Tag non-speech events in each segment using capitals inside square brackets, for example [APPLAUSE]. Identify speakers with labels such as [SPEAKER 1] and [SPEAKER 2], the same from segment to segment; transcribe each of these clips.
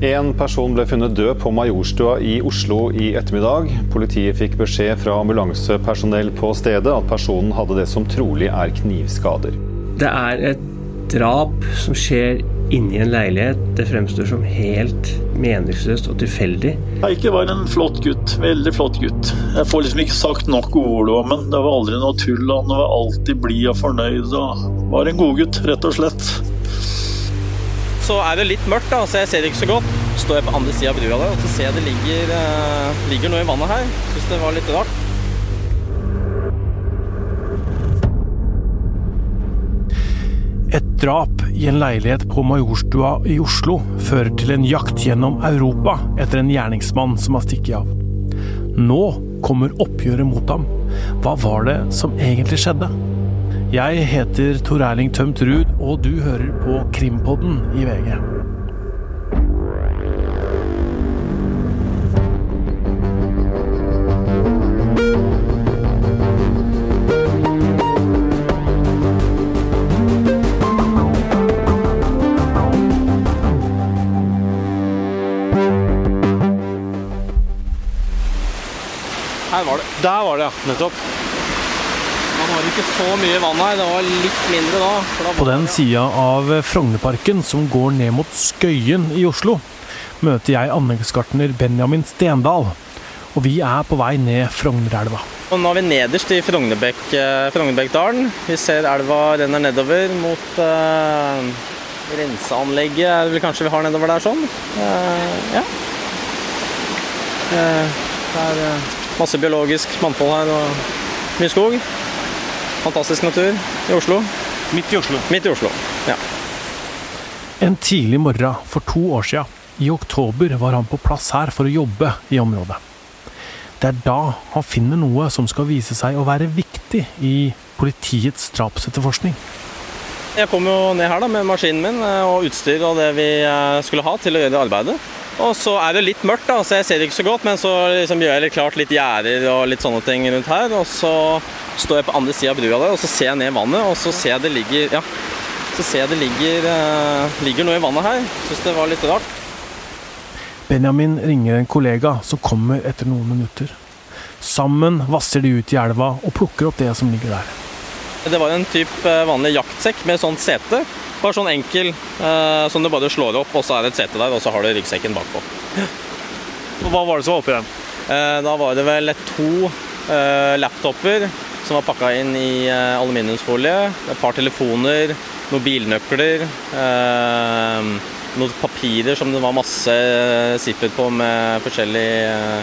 [SPEAKER 1] En person ble funnet død på Majorstua i Oslo i ettermiddag. Politiet fikk beskjed fra ambulansepersonell på stedet at personen hadde det som trolig er knivskader.
[SPEAKER 2] Det er et drap som skjer inni en leilighet. Det fremstår som helt meningsløst og tilfeldig.
[SPEAKER 3] Eike var en flott gutt. Veldig flott gutt. Jeg får liksom ikke sagt nok ord om ham. Det var aldri noe tull. Han var alltid blid og fornøyd. og Var en godgutt, rett og slett
[SPEAKER 4] så er det litt mørkt, da, så jeg ser det ikke så godt. Så Står jeg på andre sida av brua der, og så ser jeg det ligger, eh, ligger noe i vannet her. Syns det var litt rart.
[SPEAKER 5] Et drap i en leilighet på Majorstua i Oslo fører til en jakt gjennom Europa etter en gjerningsmann som har stukket av. Nå kommer oppgjøret mot ham. Hva var det som egentlig skjedde? Jeg heter Tor Erling Tømt Ruud, og du hører på Krimpodden i VG.
[SPEAKER 4] Her var det. Der var det, ja. Nettopp. Ikke så mye vann her. Det var litt mindre da. da
[SPEAKER 5] På den sida av Frognerparken som går ned mot Skøyen i Oslo, møter jeg anleggsgartner Benjamin Stendal. Og vi er på vei ned Frognerelva.
[SPEAKER 4] Og nå er vi nederst i Frognerbekk, Frognerbekkdalen. Vi ser elva renner nedover mot eh, renseanlegget er det vel kanskje vi har nedover der sånn. Eh, ja. Eh, det er masse biologisk mannfold her og mye skog. Fantastisk natur i Oslo.
[SPEAKER 5] Midt i Oslo.
[SPEAKER 4] Midt i Oslo, ja.
[SPEAKER 5] En tidlig morgen for to år siden, i oktober, var han på plass her for å jobbe i området. Det er da han finner noe som skal vise seg å være viktig i politiets drapsetterforskning.
[SPEAKER 4] Jeg kom jo ned her da med maskinen min og utstyr og det vi skulle ha til å gjøre arbeidet. Og så er det litt mørkt, da, så jeg ser det ikke så godt, men så liksom gjør jeg litt klart litt gjerder og litt sånne ting rundt her. Og så står jeg på andre sida av brua der, og så ser jeg ned vannet, og så ser jeg det ligger ja, så ser jeg det ligger, eh, ligger noe i vannet her. Syns det var litt rart.
[SPEAKER 5] Benjamin ringer en kollega som kommer etter noen minutter. Sammen vasser de ut i elva og plukker opp det som ligger der.
[SPEAKER 4] Det var en typ vanlig jaktsekk med sånt sete. Bare sånn enkel eh, som du bare slår opp, og så er det et sete der, og så har du ryggsekken bakpå.
[SPEAKER 5] Hva var det som var oppi den?
[SPEAKER 4] Eh, da var det vel to eh, laptoper som var pakka inn i aluminiumsfolie. Et par telefoner, noen bilnøkler. noen papirer som det var masse zipper på med forskjellige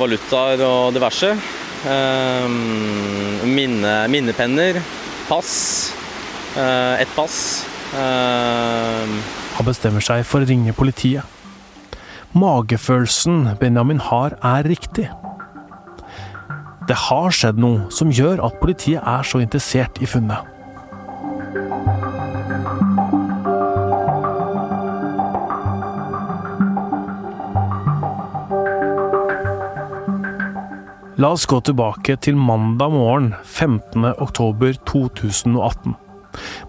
[SPEAKER 4] valutaer og diverse. Minne, minnepenner, pass. Et pass.
[SPEAKER 5] Han bestemmer seg for å ringe politiet. Magefølelsen Benjamin har, er riktig. Det har skjedd noe som gjør at politiet er så interessert i funnet. La oss gå tilbake til mandag morgen 15. oktober 2018.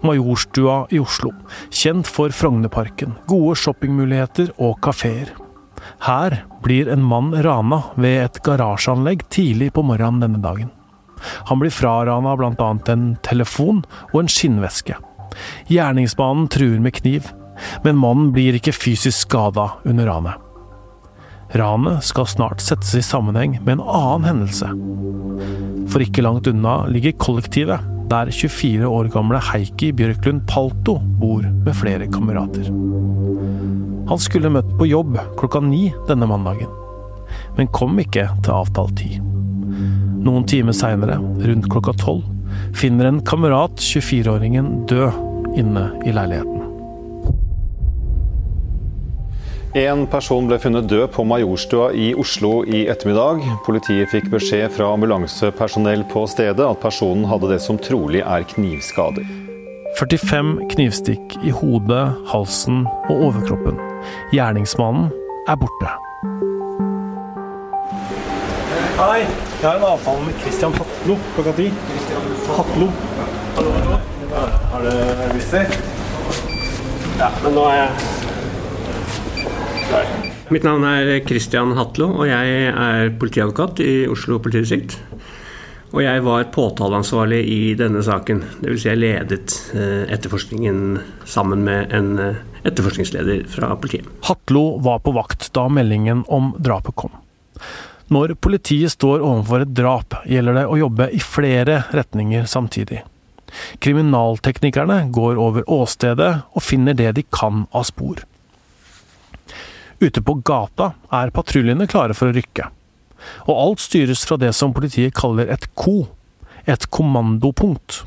[SPEAKER 5] Majorstua i Oslo, kjent for Frognerparken, gode shoppingmuligheter og kafeer. Her blir en mann rana ved et garasjeanlegg tidlig på morgenen denne dagen. Han blir frarana bl.a. en telefon og en skinnveske. Gjerningsmannen truer med kniv, men mannen blir ikke fysisk skada under ranet. Ranet skal snart settes i sammenheng med en annen hendelse. For ikke langt unna ligger kollektivet, der 24 år gamle Heikki Bjørklund Palto bor med flere kamerater. Han skulle møtt på jobb klokka ni denne mandagen, men kom ikke til avtalt tid. Noen timer seinere, rundt klokka tolv, finner en kamerat 24-åringen død inne i leiligheten.
[SPEAKER 1] En person ble funnet død på Majorstua i Oslo i ettermiddag. Politiet fikk beskjed fra ambulansepersonell på stedet at personen hadde det som trolig er knivskader.
[SPEAKER 5] 45 knivstikk i hodet, halsen og overkroppen. Gjerningsmannen er borte. Hei, jeg har en avtale med Christian Hatlo klokka ti. Hatlo. Hallo, hallo. Har du visst det? Ja, men nå er jeg
[SPEAKER 2] Mitt navn er Christian Hatlo, og jeg er politiadvokat i Oslo politidistrikt. Og jeg var påtaleansvarlig i denne saken. Dvs. Si jeg ledet eh, etterforskningen sammen med en eh, etterforskningsleder fra politiet.
[SPEAKER 5] Hatlo var på vakt da meldingen om drapet kom. Når politiet står overfor et drap, gjelder det å jobbe i flere retninger samtidig. Kriminalteknikerne går over åstedet og finner det de kan av spor. Ute på gata er patruljene klare for å rykke. Og alt styres fra det som politiet kaller et KO, et kommandopunkt.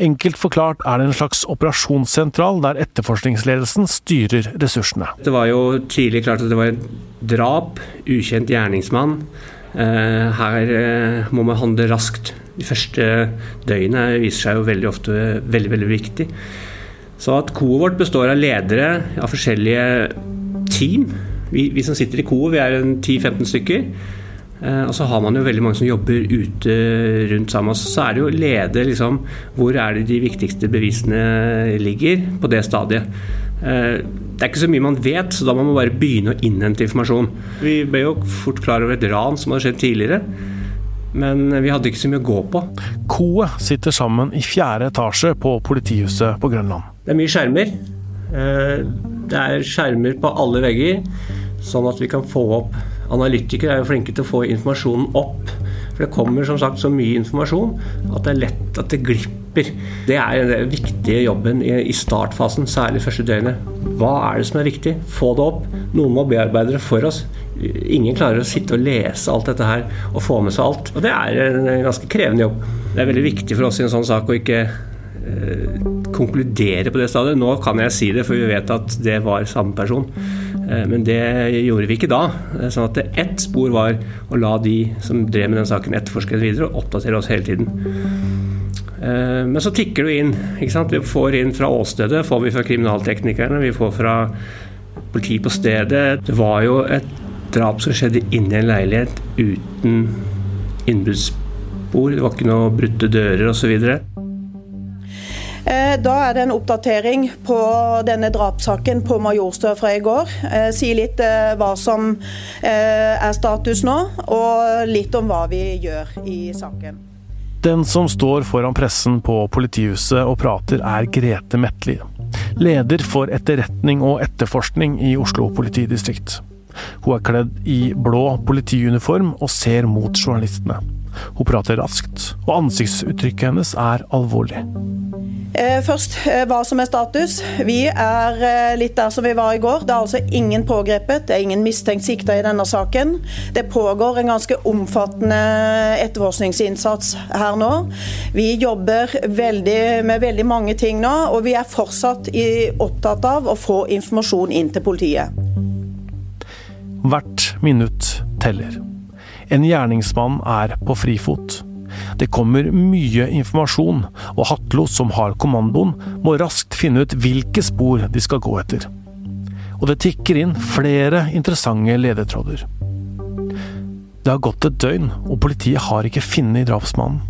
[SPEAKER 5] Enkelt forklart er det en slags operasjonssentral der etterforskningsledelsen styrer ressursene.
[SPEAKER 2] Det var jo tidlig klart at det var et drap, ukjent gjerningsmann. Eh, her eh, må man handle raskt. De første døgnene viser seg jo veldig ofte veldig, veldig viktig. Så at koet vårt består av ledere av forskjellige team. Vi, vi som sitter i koet, vi er 10-15 stykker. Eh, og så har man jo veldig mange som jobber ute rundt sammen. Så er det jo lede liksom, Hvor er det de viktigste bevisene ligger på det stadiet? Eh, det er ikke så mye man vet, så da må man bare begynne å innhente informasjon. Vi ble jo fort klar over et ran som hadde skjedd tidligere. Men vi hadde ikke så mye å gå på.
[SPEAKER 5] Koet sitter sammen i fjerde etasje på politihuset på Grønland.
[SPEAKER 2] Det er mye skjermer. Eh, det er skjermer på alle vegger, sånn at vi kan få opp Analytikere er jo flinke til å få informasjonen opp. For det kommer som sagt så mye informasjon at det er lett at det glipper. Det er den viktige jobben i startfasen, særlig første døgnet. Hva er det som er viktig? Få det opp. Noen må bearbeide det for oss. Ingen klarer å sitte og lese alt dette her og få med seg alt. Og det er en ganske krevende jobb. Det er veldig viktig for oss i en sånn sak å ikke konkludere på det stadiet. Nå kan jeg si det, for vi vet at det var samme person. Eh, men det gjorde vi ikke da. Eh, sånn at ett spor var å la de som drev med den saken, etterforske det videre og oppdatere oss hele tiden. Eh, men så tikker det inn. ikke sant? Vi får inn fra åstedet, får vi fra kriminalteknikerne, vi får fra politi på stedet. Det var jo et drap som skjedde inni en leilighet uten innbruddsspor. Det var ikke noe brutte dører osv.
[SPEAKER 6] Eh, da er det en oppdatering på denne drapssaken på Majorstø fra i går. Eh, si litt eh, hva som er status nå, og litt om hva vi gjør i saken.
[SPEAKER 5] Den som står foran pressen på politihuset og prater, er Grete Metli. Leder for etterretning og etterforskning i Oslo politidistrikt. Hun er kledd i blå politiuniform og ser mot journalistene. Hun prater raskt, og ansiktsuttrykket hennes er alvorlig.
[SPEAKER 6] Eh, først eh, hva som er status. Vi er eh, litt der som vi var i går. Det er altså ingen pågrepet, det er ingen mistenkt sikta i denne saken. Det pågår en ganske omfattende etterforskningsinnsats her nå. Vi jobber veldig, med veldig mange ting nå, og vi er fortsatt opptatt av å få informasjon inn til politiet.
[SPEAKER 5] Hvert minutt teller. En gjerningsmann er på frifot. Det kommer mye informasjon, og Hatlo, som har kommandoen, må raskt finne ut hvilke spor de skal gå etter. Og det tikker inn flere interessante ledetråder. Det har gått et døgn, og politiet har ikke funnet drapsmannen.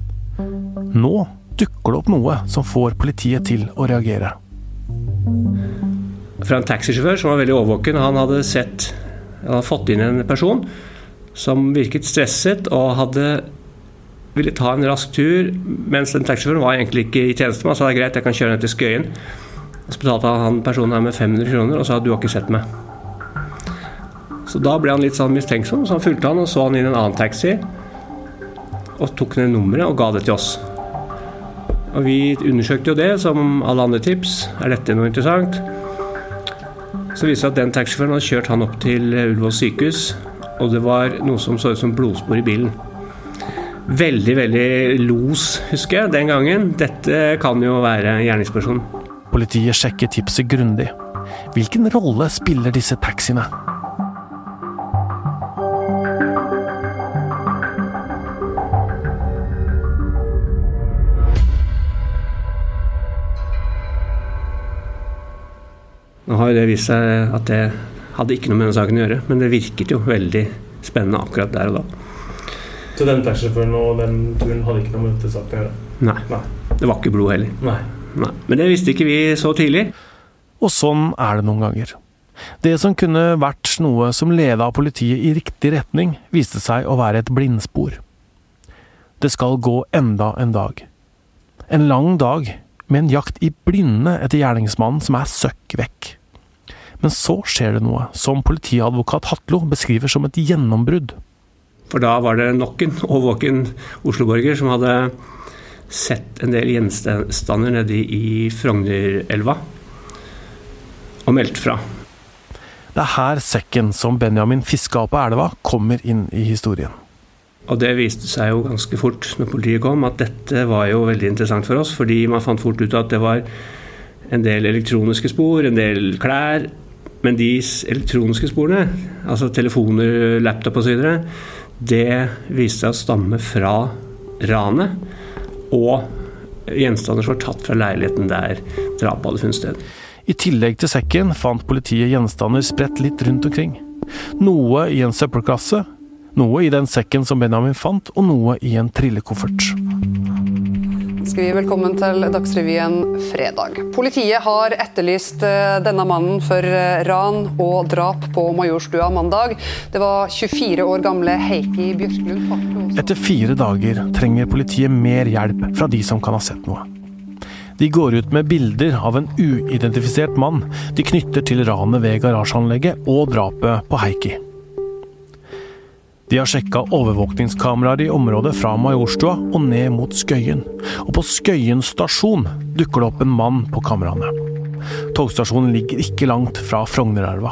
[SPEAKER 5] Nå dukker det opp noe som får politiet til å reagere.
[SPEAKER 2] Fra en taxisjåfør som var veldig overvåken. Han hadde sett Han hadde fått inn en person som virket stresset og hadde ville ta en rask tur, mens den taxisjåføren var egentlig ikke i tjeneste. Man sa det er greit, jeg kan kjøre ned til Skøyen. Så betalte han personen her med 500 kroner og sa du har ikke sett meg. Så da ble han litt sånn mistenksom, så han fulgte han og så han inn en annen taxi. Og tok ned nummeret og ga det til oss. Og vi undersøkte jo det, som alle andre tips. Er dette noe interessant? Så viste det seg at den taxisjåføren hadde kjørt han opp til Ullevål sykehus, og det var noe som så ut som blodspor i bilen veldig, veldig los, husker jeg, den gangen. Dette kan jo være gjerningspersonen.
[SPEAKER 5] Politiet sjekker tipset grundig. Hvilken rolle spiller disse taxiene?
[SPEAKER 2] Nå har det vist seg at det hadde ikke noe med denne saken å gjøre, men det virket jo veldig spennende akkurat der og da.
[SPEAKER 7] Så den taxisjåføren og den turen hadde ikke noe med dette saken å gjøre?
[SPEAKER 2] Nei. Nei. Det var ikke blod heller.
[SPEAKER 7] Nei.
[SPEAKER 2] Nei. Men det visste ikke vi så tidlig.
[SPEAKER 5] Og sånn er det noen ganger. Det som kunne vært noe som leda politiet i riktig retning, viste seg å være et blindspor. Det skal gå enda en dag. En lang dag med en jakt i blinde etter gjerningsmannen som er søkk vekk. Men så skjer det noe som politiadvokat Hatlo beskriver som et gjennombrudd.
[SPEAKER 2] For da var det nok en [LAUGHS] årvåken Oslo-borger som hadde sett en del gjenstander nede i Frognerelva og meldt fra.
[SPEAKER 5] Det er her sekken som Benjamin fiska opp av elva, kommer inn i historien.
[SPEAKER 2] Og det viste seg jo ganske fort når politiet kom, at dette var jo veldig interessant for oss. Fordi man fant fort ut at det var en del elektroniske spor, en del klær. Men de elektroniske sporene, altså telefoner, laptop osv., det viste seg å stamme fra ranet. Og gjenstander som var tatt fra leiligheten der drapet hadde funnet sted.
[SPEAKER 5] I tillegg til sekken fant politiet gjenstander spredt litt rundt omkring. Noe i en søppelkasse, noe i den sekken som Benjamin fant, og noe i en trillekoffert.
[SPEAKER 8] Skal vi velkommen til Dagsrevyen fredag. Politiet har etterlyst eh, denne mannen for eh, ran og drap på Majorstua mandag. Det var 24 år gamle Heikki Bjørklund.
[SPEAKER 5] Etter fire dager trenger politiet mer hjelp fra de som kan ha sett noe. De går ut med bilder av en uidentifisert mann de knytter til ranet ved garasjeanlegget og drapet på Heikki. De har sjekka overvåkningskameraer i området fra Majorstua og ned mot Skøyen. Og på Skøyen stasjon dukker det opp en mann på kameraene. Togstasjonen ligger ikke langt fra Frognerelva.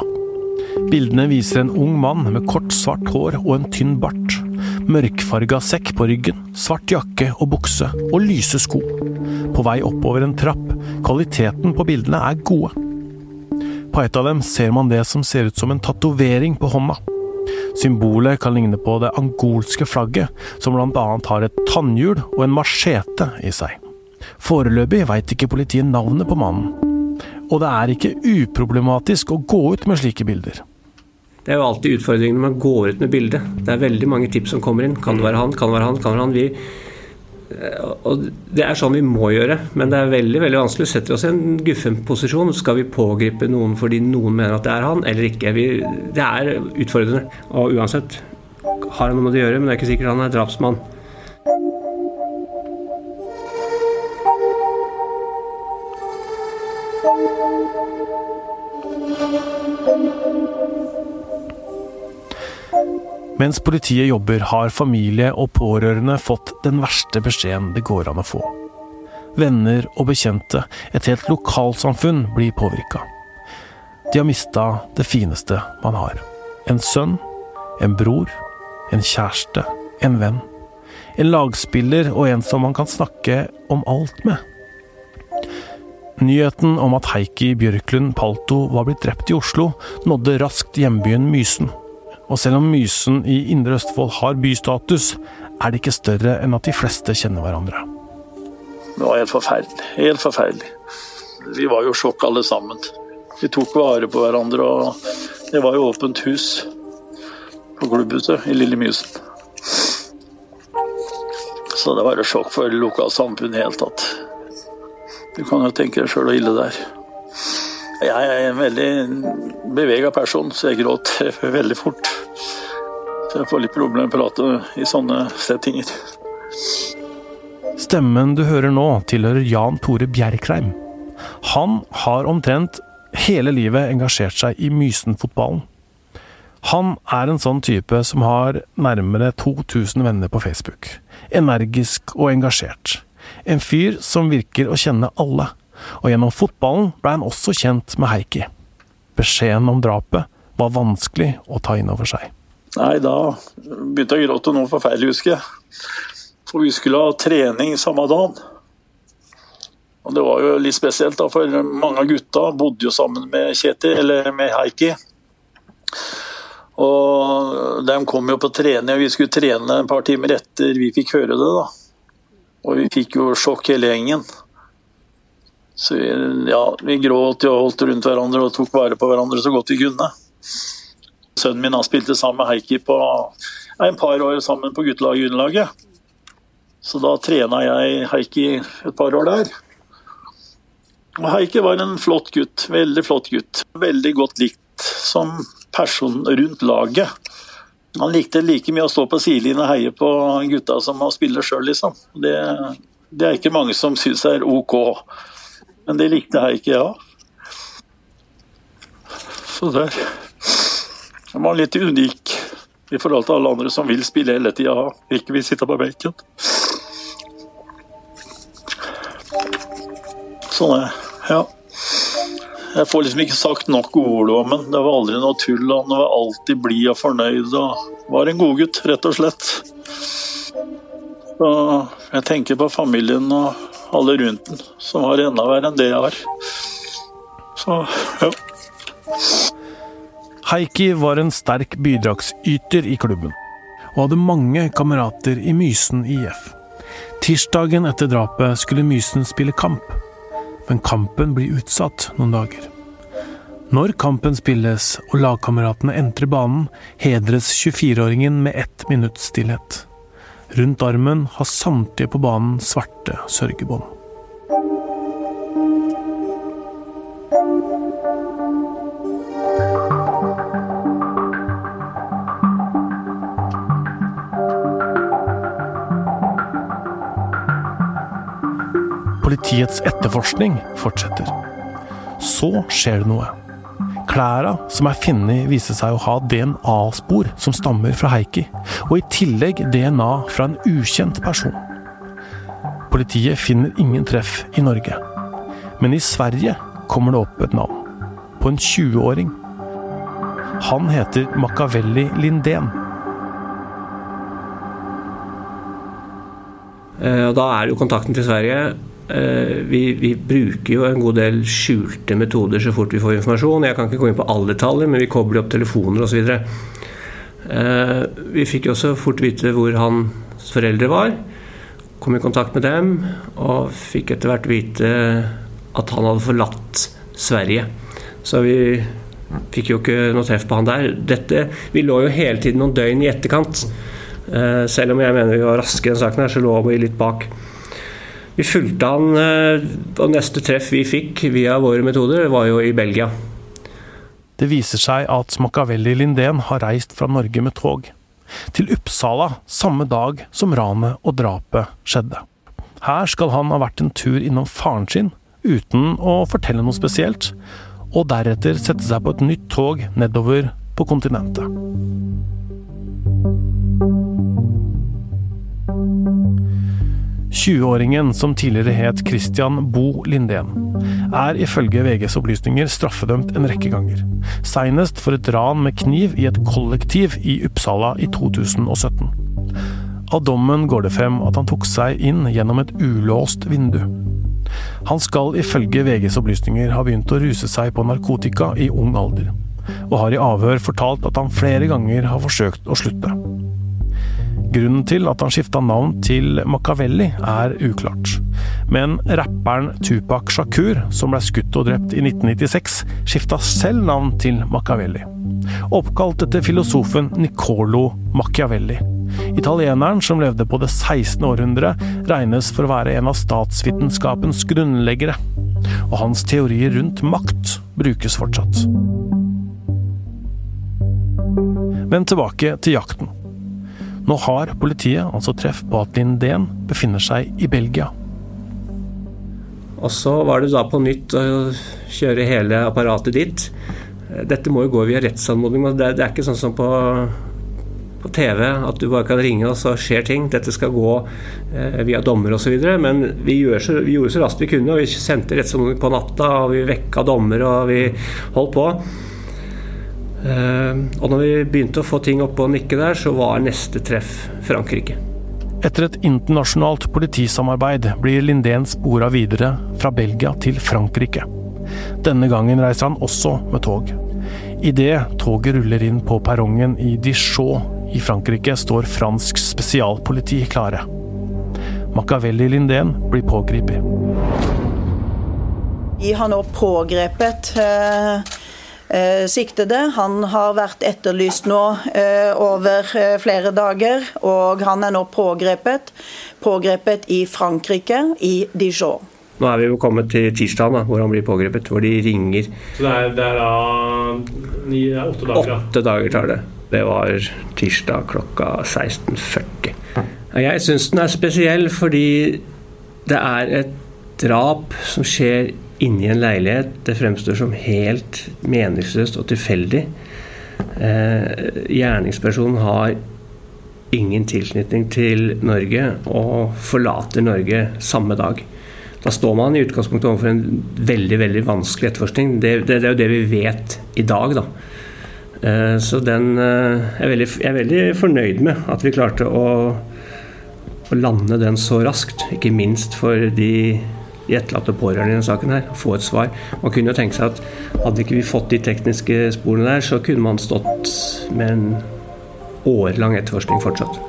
[SPEAKER 5] Bildene viser en ung mann med kort, svart hår og en tynn bart. Mørkfarga sekk på ryggen, svart jakke og bukse, og lyse sko. På vei oppover en trapp. Kvaliteten på bildene er gode. På et av dem ser man det som ser ut som en tatovering på hånda. Symbolet kan ligne på det angolske flagget, som bl.a. har et tannhjul og en machete i seg. Foreløpig veit ikke politiet navnet på mannen. Og det er ikke uproblematisk å gå ut med slike bilder.
[SPEAKER 2] Det er jo alltid utfordringen når man går ut med bildet. Det er veldig mange tips som kommer inn. Kan det være han? Kan det være han? Kan det være han? Vi, og Det er sånn vi må gjøre, men det er veldig veldig vanskelig. Vi setter oss i en guffen posisjon. Skal vi pågripe noen fordi noen mener at det er han, eller ikke? Vi, det er utfordrende. Og uansett har han noe med det å gjøre, men det er ikke sikkert han er drapsmann.
[SPEAKER 5] Mens politiet jobber, har familie og pårørende fått den verste beskjeden det går an å få. Venner og bekjente, et helt lokalsamfunn, blir påvirka. De har mista det fineste man har. En sønn, en bror, en kjæreste, en venn. En lagspiller og en som man kan snakke om alt med. Nyheten om at Heikki Bjørklund Palto var blitt drept i Oslo, nådde raskt hjembyen Mysen. Og selv om Mysen i Indre Østfold har bystatus, er det ikke større enn at de fleste kjenner hverandre.
[SPEAKER 3] Det var helt forferdelig. Helt forferdelig. Vi var jo sjokk alle sammen. Vi tok vare på hverandre, og det var jo åpent hus på klubbhuset i Lille Mysen. Så det var jo sjokk for lokalsamfunnet i det hele tatt. Du kan jo tenke deg sjøl hvor ille det er. Jeg er en veldig bevega person, så jeg gråter [LAUGHS] veldig fort. Så jeg får litt problemer med å prate i sånne settinger.
[SPEAKER 5] Stemmen du hører nå, tilhører Jan Tore Bjerkreim. Han har omtrent hele livet engasjert seg i Mysen-fotballen. Han er en sånn type som har nærmere 2000 venner på Facebook. Energisk og engasjert. En fyr som virker å kjenne alle. Og gjennom fotballen ble han også kjent med Heikki. Beskjeden om drapet var vanskelig å ta inn over seg.
[SPEAKER 3] Nei, da begynte jeg å gråte noe forferdelig, husker jeg. For vi skulle ha trening samme dagen. Og det var jo litt spesielt, da, for mange av gutta bodde jo sammen med Kjetil, eller med Heikki. Og de kom jo på trening, og vi skulle trene et par timer etter vi fikk høre det. da. Og vi fikk jo sjokk hele gjengen. Så vi, ja, vi gråt og holdt rundt hverandre og tok vare på hverandre så godt vi kunne. Sønnen min har spilt sammen med Heikki på en par år sammen på guttelaget og juniorlaget. Så da trena jeg Heikki et par år der. Og Heikki var en flott gutt. Veldig flott gutt. Veldig godt likt som person rundt laget. Han likte like mye å stå på sidelinjen og heie på gutta som å spille sjøl, liksom. Det, det, er ikke mange som syns er OK. Men det likte Heikki, ja. Så der Han var litt unik i forhold til alle andre som vil spille hele tida, ikke vil sitte på benken. Sånn er. Ja. Jeg får liksom ikke sagt nok ord om ham. Det var aldri noe tull. Han var alltid blid og fornøyd. og Var en godgutt, rett og slett. Så jeg tenker på familien og alle rundt den, som har enda verre enn det jeg har. Så, ja.
[SPEAKER 5] Heikki var en sterk bidragsyter i klubben, og hadde mange kamerater i Mysen IF. Tirsdagen etter drapet skulle Mysen spille kamp men kampen blir utsatt noen dager. Når kampen spilles og lagkameratene entrer banen, hedres 24-åringen med ett minutts stillhet. Rundt armen har samtlige på banen svarte sørgebånd. Politiets etterforskning fortsetter. Så skjer det noe. Klæra som er funnet, viser seg å ha DNA-spor som stammer fra Heikki, og i tillegg DNA fra en ukjent person. Politiet finner ingen treff i Norge, men i Sverige kommer det opp et navn. På en 20-åring. Han heter Machiavelli Lindén.
[SPEAKER 2] Eh, Da er jo kontakten til Sverige vi, vi, bruker jo en god del skjulte metoder så fort vi får informasjon. Jeg kan ikke gå inn på alle detaljer, men vi kobler opp telefoner osv. Eh, vi fikk jo også fort vite hvor hans foreldre var. Kom i kontakt med dem, og fikk etter hvert vite at han hadde forlatt Sverige. Så vi fikk jo ikke noe treff på han der. Dette, vi lå jo hele tiden noen døgn i etterkant. Eh, selv om jeg mener vi var raske i den saken her, så lå vi litt bak. Vi fulgte han, eh, og neste treff vi fikk via våre metoder, var jo i Belgia.
[SPEAKER 5] Det viser seg at Machiavelli Lindén har reist fra Norge med tog. Til Uppsala samme dag som ranet og drapet skjedde. Her skal han ha vært en tur innom faren sin, uten å fortelle noe spesielt, og deretter sette seg på et nytt tog nedover på kontinentet. 20-åringen, som tidligere het Christian Bo Lindén, er ifølge VGs opplysninger straffedømt en rekke ganger. Seinest for et ran med kniv i et kollektiv i Uppsala i 2017. Av dommen går det frem at han tok seg inn gjennom et ulåst vindu. Han skal ifølge VGs opplysninger ha begynt å ruse seg på narkotika i ung alder, og har i avhør fortalt at han flere ganger har forsøkt å slutte. Grunnen til at han skifta navn til Machiavelli er uklart. Men rapperen Tupac Shakur, som ble skutt og drept i 1996, skifta selv navn til Machiavelli. Oppkalt etter filosofen Niccolo Machiavelli. Italieneren som levde på det 16. århundre, regnes for å være en av statsvitenskapens grunnleggere. Og hans teorier rundt makt brukes fortsatt. Men tilbake til jakten. Nå har politiet altså treff på at Lindén befinner seg i Belgia.
[SPEAKER 2] Og så var det da på nytt å kjøre hele apparatet dit. Dette må jo gå via rettsanmodning. Det er ikke sånn som på, på TV, at du bare kan ringe og så skjer ting. Dette skal gå eh, via dommer osv. Men vi, så, vi, gjorde så raskt vi kunne, og vi sendte rettsanmodning på natta. og Vi vekka dommer og vi holdt på. Eh, og når vi begynte å få ting opp og nikke der, så var neste treff Frankrike.
[SPEAKER 5] Etter et internasjonalt politisamarbeid blir Lindén spora videre fra Belgia til Frankrike. Denne gangen reiser han også med tog. Idet toget ruller inn på perrongen i Dijon i Frankrike, står fransk spesialpoliti klare. Machiavelli Lindén blir pågrepet.
[SPEAKER 6] Vi har nå pågrepet eh Eh, siktede. Han har vært etterlyst nå eh, over eh, flere dager, og han er nå pågrepet. Pågrepet i Frankrike, i Dijon.
[SPEAKER 2] Nå er vi jo kommet til tirsdagen, hvor han blir pågrepet, hvor de ringer.
[SPEAKER 7] Så det er, det er da ni, det er åtte dager?
[SPEAKER 2] Åtte dager tar det. Det var tirsdag klokka 16.40. Jeg syns den er spesiell fordi det er et drap som skjer inni en leilighet. Det fremstår som helt meningsløst og tilfeldig. Eh, gjerningspersonen har ingen tilknytning til Norge og forlater Norge samme dag. Da står man i utgangspunktet overfor en veldig veldig vanskelig etterforskning. Det, det, det er jo det vi vet i dag, da. Eh, så den eh, jeg er, veldig, jeg er veldig fornøyd med at vi klarte å, å lande den så raskt. Ikke minst for de, de etterlatte pårørende i denne saken her. Få et svar. Man kunne jo tenke seg at hadde ikke vi fått de tekniske sporene der, så kunne man stått med en årelang etterforskning fortsatt.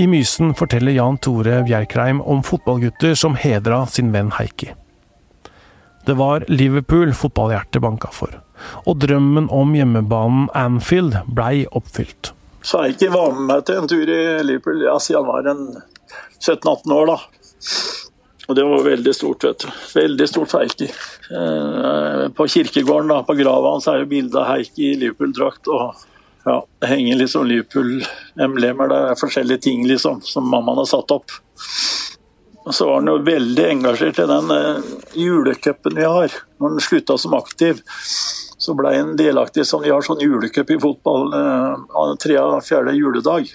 [SPEAKER 5] I Mysen forteller Jan Tore Bjerkreim om fotballgutter som hedra sin venn Heikki. Det var Liverpool fotballhjertet banka for, og drømmen om hjemmebanen Anfield blei oppfylt.
[SPEAKER 3] Så Heikki var med meg til en tur i Liverpool ja, siden han var en 17-18 år. da. Og det var veldig stort, vet du. Veldig stort for Heikki. Eh, på kirkegården, da, på grava hans, er jo bilde av Heikki i Liverpool-drakt. og ja, det henger liksom Liverpool-emblemer der. Det er forskjellige ting liksom, som mammaen har satt opp. Og så var han jo veldig engasjert i den uh, julecupen vi har. Når han slutta som aktiv, så ble han delaktig sånn, vi har sånn julecup i fotball eh, tre av fjerde juledag.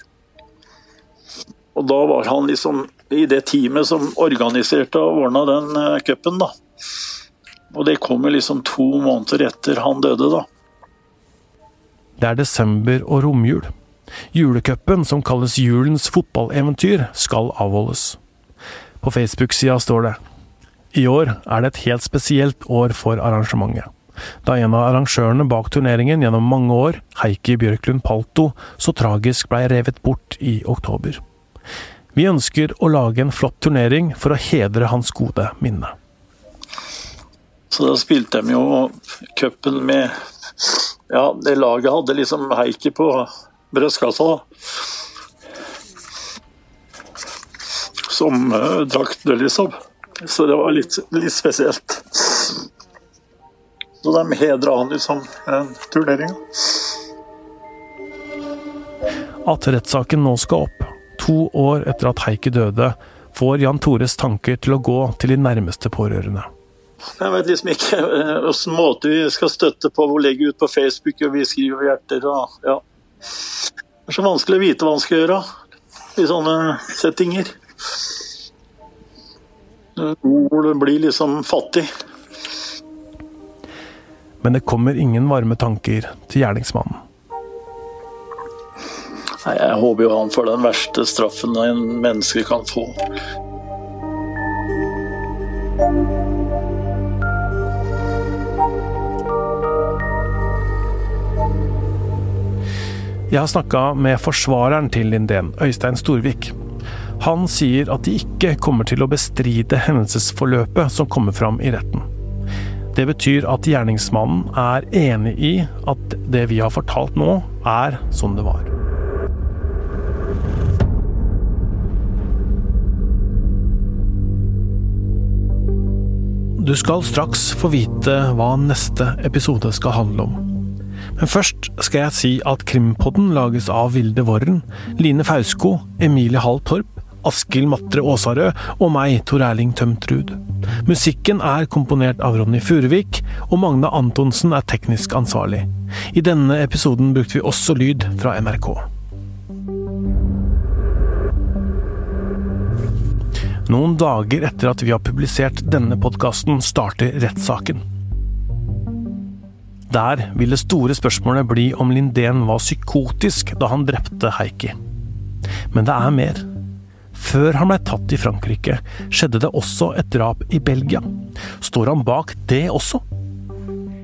[SPEAKER 3] Og da var han liksom i det teamet som organiserte og ordna den uh, cupen, da. Og det kom jo liksom to måneder etter han døde, da.
[SPEAKER 5] Det er desember og romjul. Julecupen, som kalles julens fotballeventyr, skal avholdes. På Facebook-sida står det i år er det et helt spesielt år for arrangementet. Da en av arrangørene bak turneringen gjennom mange år, Heikki Bjørklund Palto, så tragisk blei revet bort i oktober. Vi ønsker å lage en flott turnering for å hedre hans gode minne.
[SPEAKER 3] Så da spilte de jo cupen med ja, det laget hadde liksom Heikki på brystkassa. Som uh, drakt liksom. Så det var litt, litt spesielt. Så de hedra han liksom den turneringa.
[SPEAKER 5] At rettssaken nå skal opp, to år etter at Heikki døde, får Jan Tores tanker til å gå til de nærmeste pårørende.
[SPEAKER 3] Jeg vet liksom ikke hvilken eh, måte vi skal støtte på. Vi legge ut på Facebook, og vi skriver hjerter og ja. Det er så vanskelig å vite hva man skal gjøre i sånne settinger. Hvor det blir liksom fattig.
[SPEAKER 5] Men det kommer ingen varme tanker til gjerningsmannen.
[SPEAKER 3] Nei, Jeg håper jo han får den verste straffen en menneske kan få.
[SPEAKER 5] Jeg har snakka med forsvareren til Lindén, Øystein Storvik. Han sier at de ikke kommer til å bestride hendelsesforløpet som kommer fram i retten. Det betyr at gjerningsmannen er enig i at det vi har fortalt nå, er som det var. Du skal straks få vite hva neste episode skal handle om. Men først skal jeg si at Krimpodden lages av Vilde Worren, Line Fausko, Emilie Hall Torp, Askild Matre Aasarød og meg, Tor Erling Tømtrud. Musikken er komponert av Ronny Furuvik, og Magne Antonsen er teknisk ansvarlig. I denne episoden brukte vi også lyd fra NRK. Noen dager etter at vi har publisert denne podkasten, starter rettssaken. Der vil det store spørsmålet bli om Lindén var psykotisk da han drepte Heikki. Men det er mer. Før han ble tatt i Frankrike, skjedde det også et drap i Belgia. Står han bak det også?